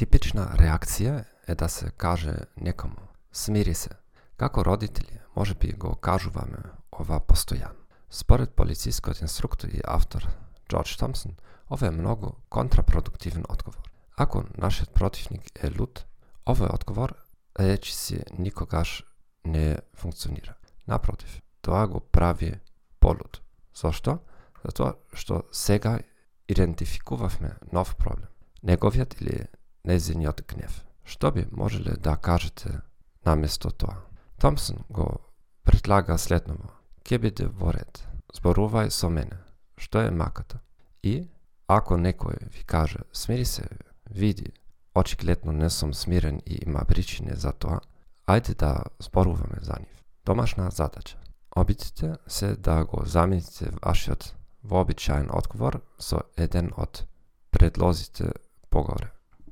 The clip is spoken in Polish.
Typiczna reakcja jest, da się każe niekomu, smiri się. Jako rodzice, może by go każu wam owa postojan. Spored policyjskiego instruktora i autor George Thompson, owe mnogo kontraproduktywny odgovor. Ako nasz przeciwnik jest lud, owe odgovor reći si nikogaż nie funkcjonira. Naprotiv, to go prawie polud. Zašto? Zato, što sega mnie nowy problem. Negowiat ili незиниот гнев. Што би можеле да кажете наместо тоа? Томсон го предлага следново. Ке биде во ред. Зборувај со мене. Што е маката? И, ако некој ви каже, смири се, види, очигледно не сум смирен и има причини за тоа, ајде да зборуваме за нив. Домашна задача. Обидите се да го замените вашиот вообичаен одговор со еден од предлозите погоре.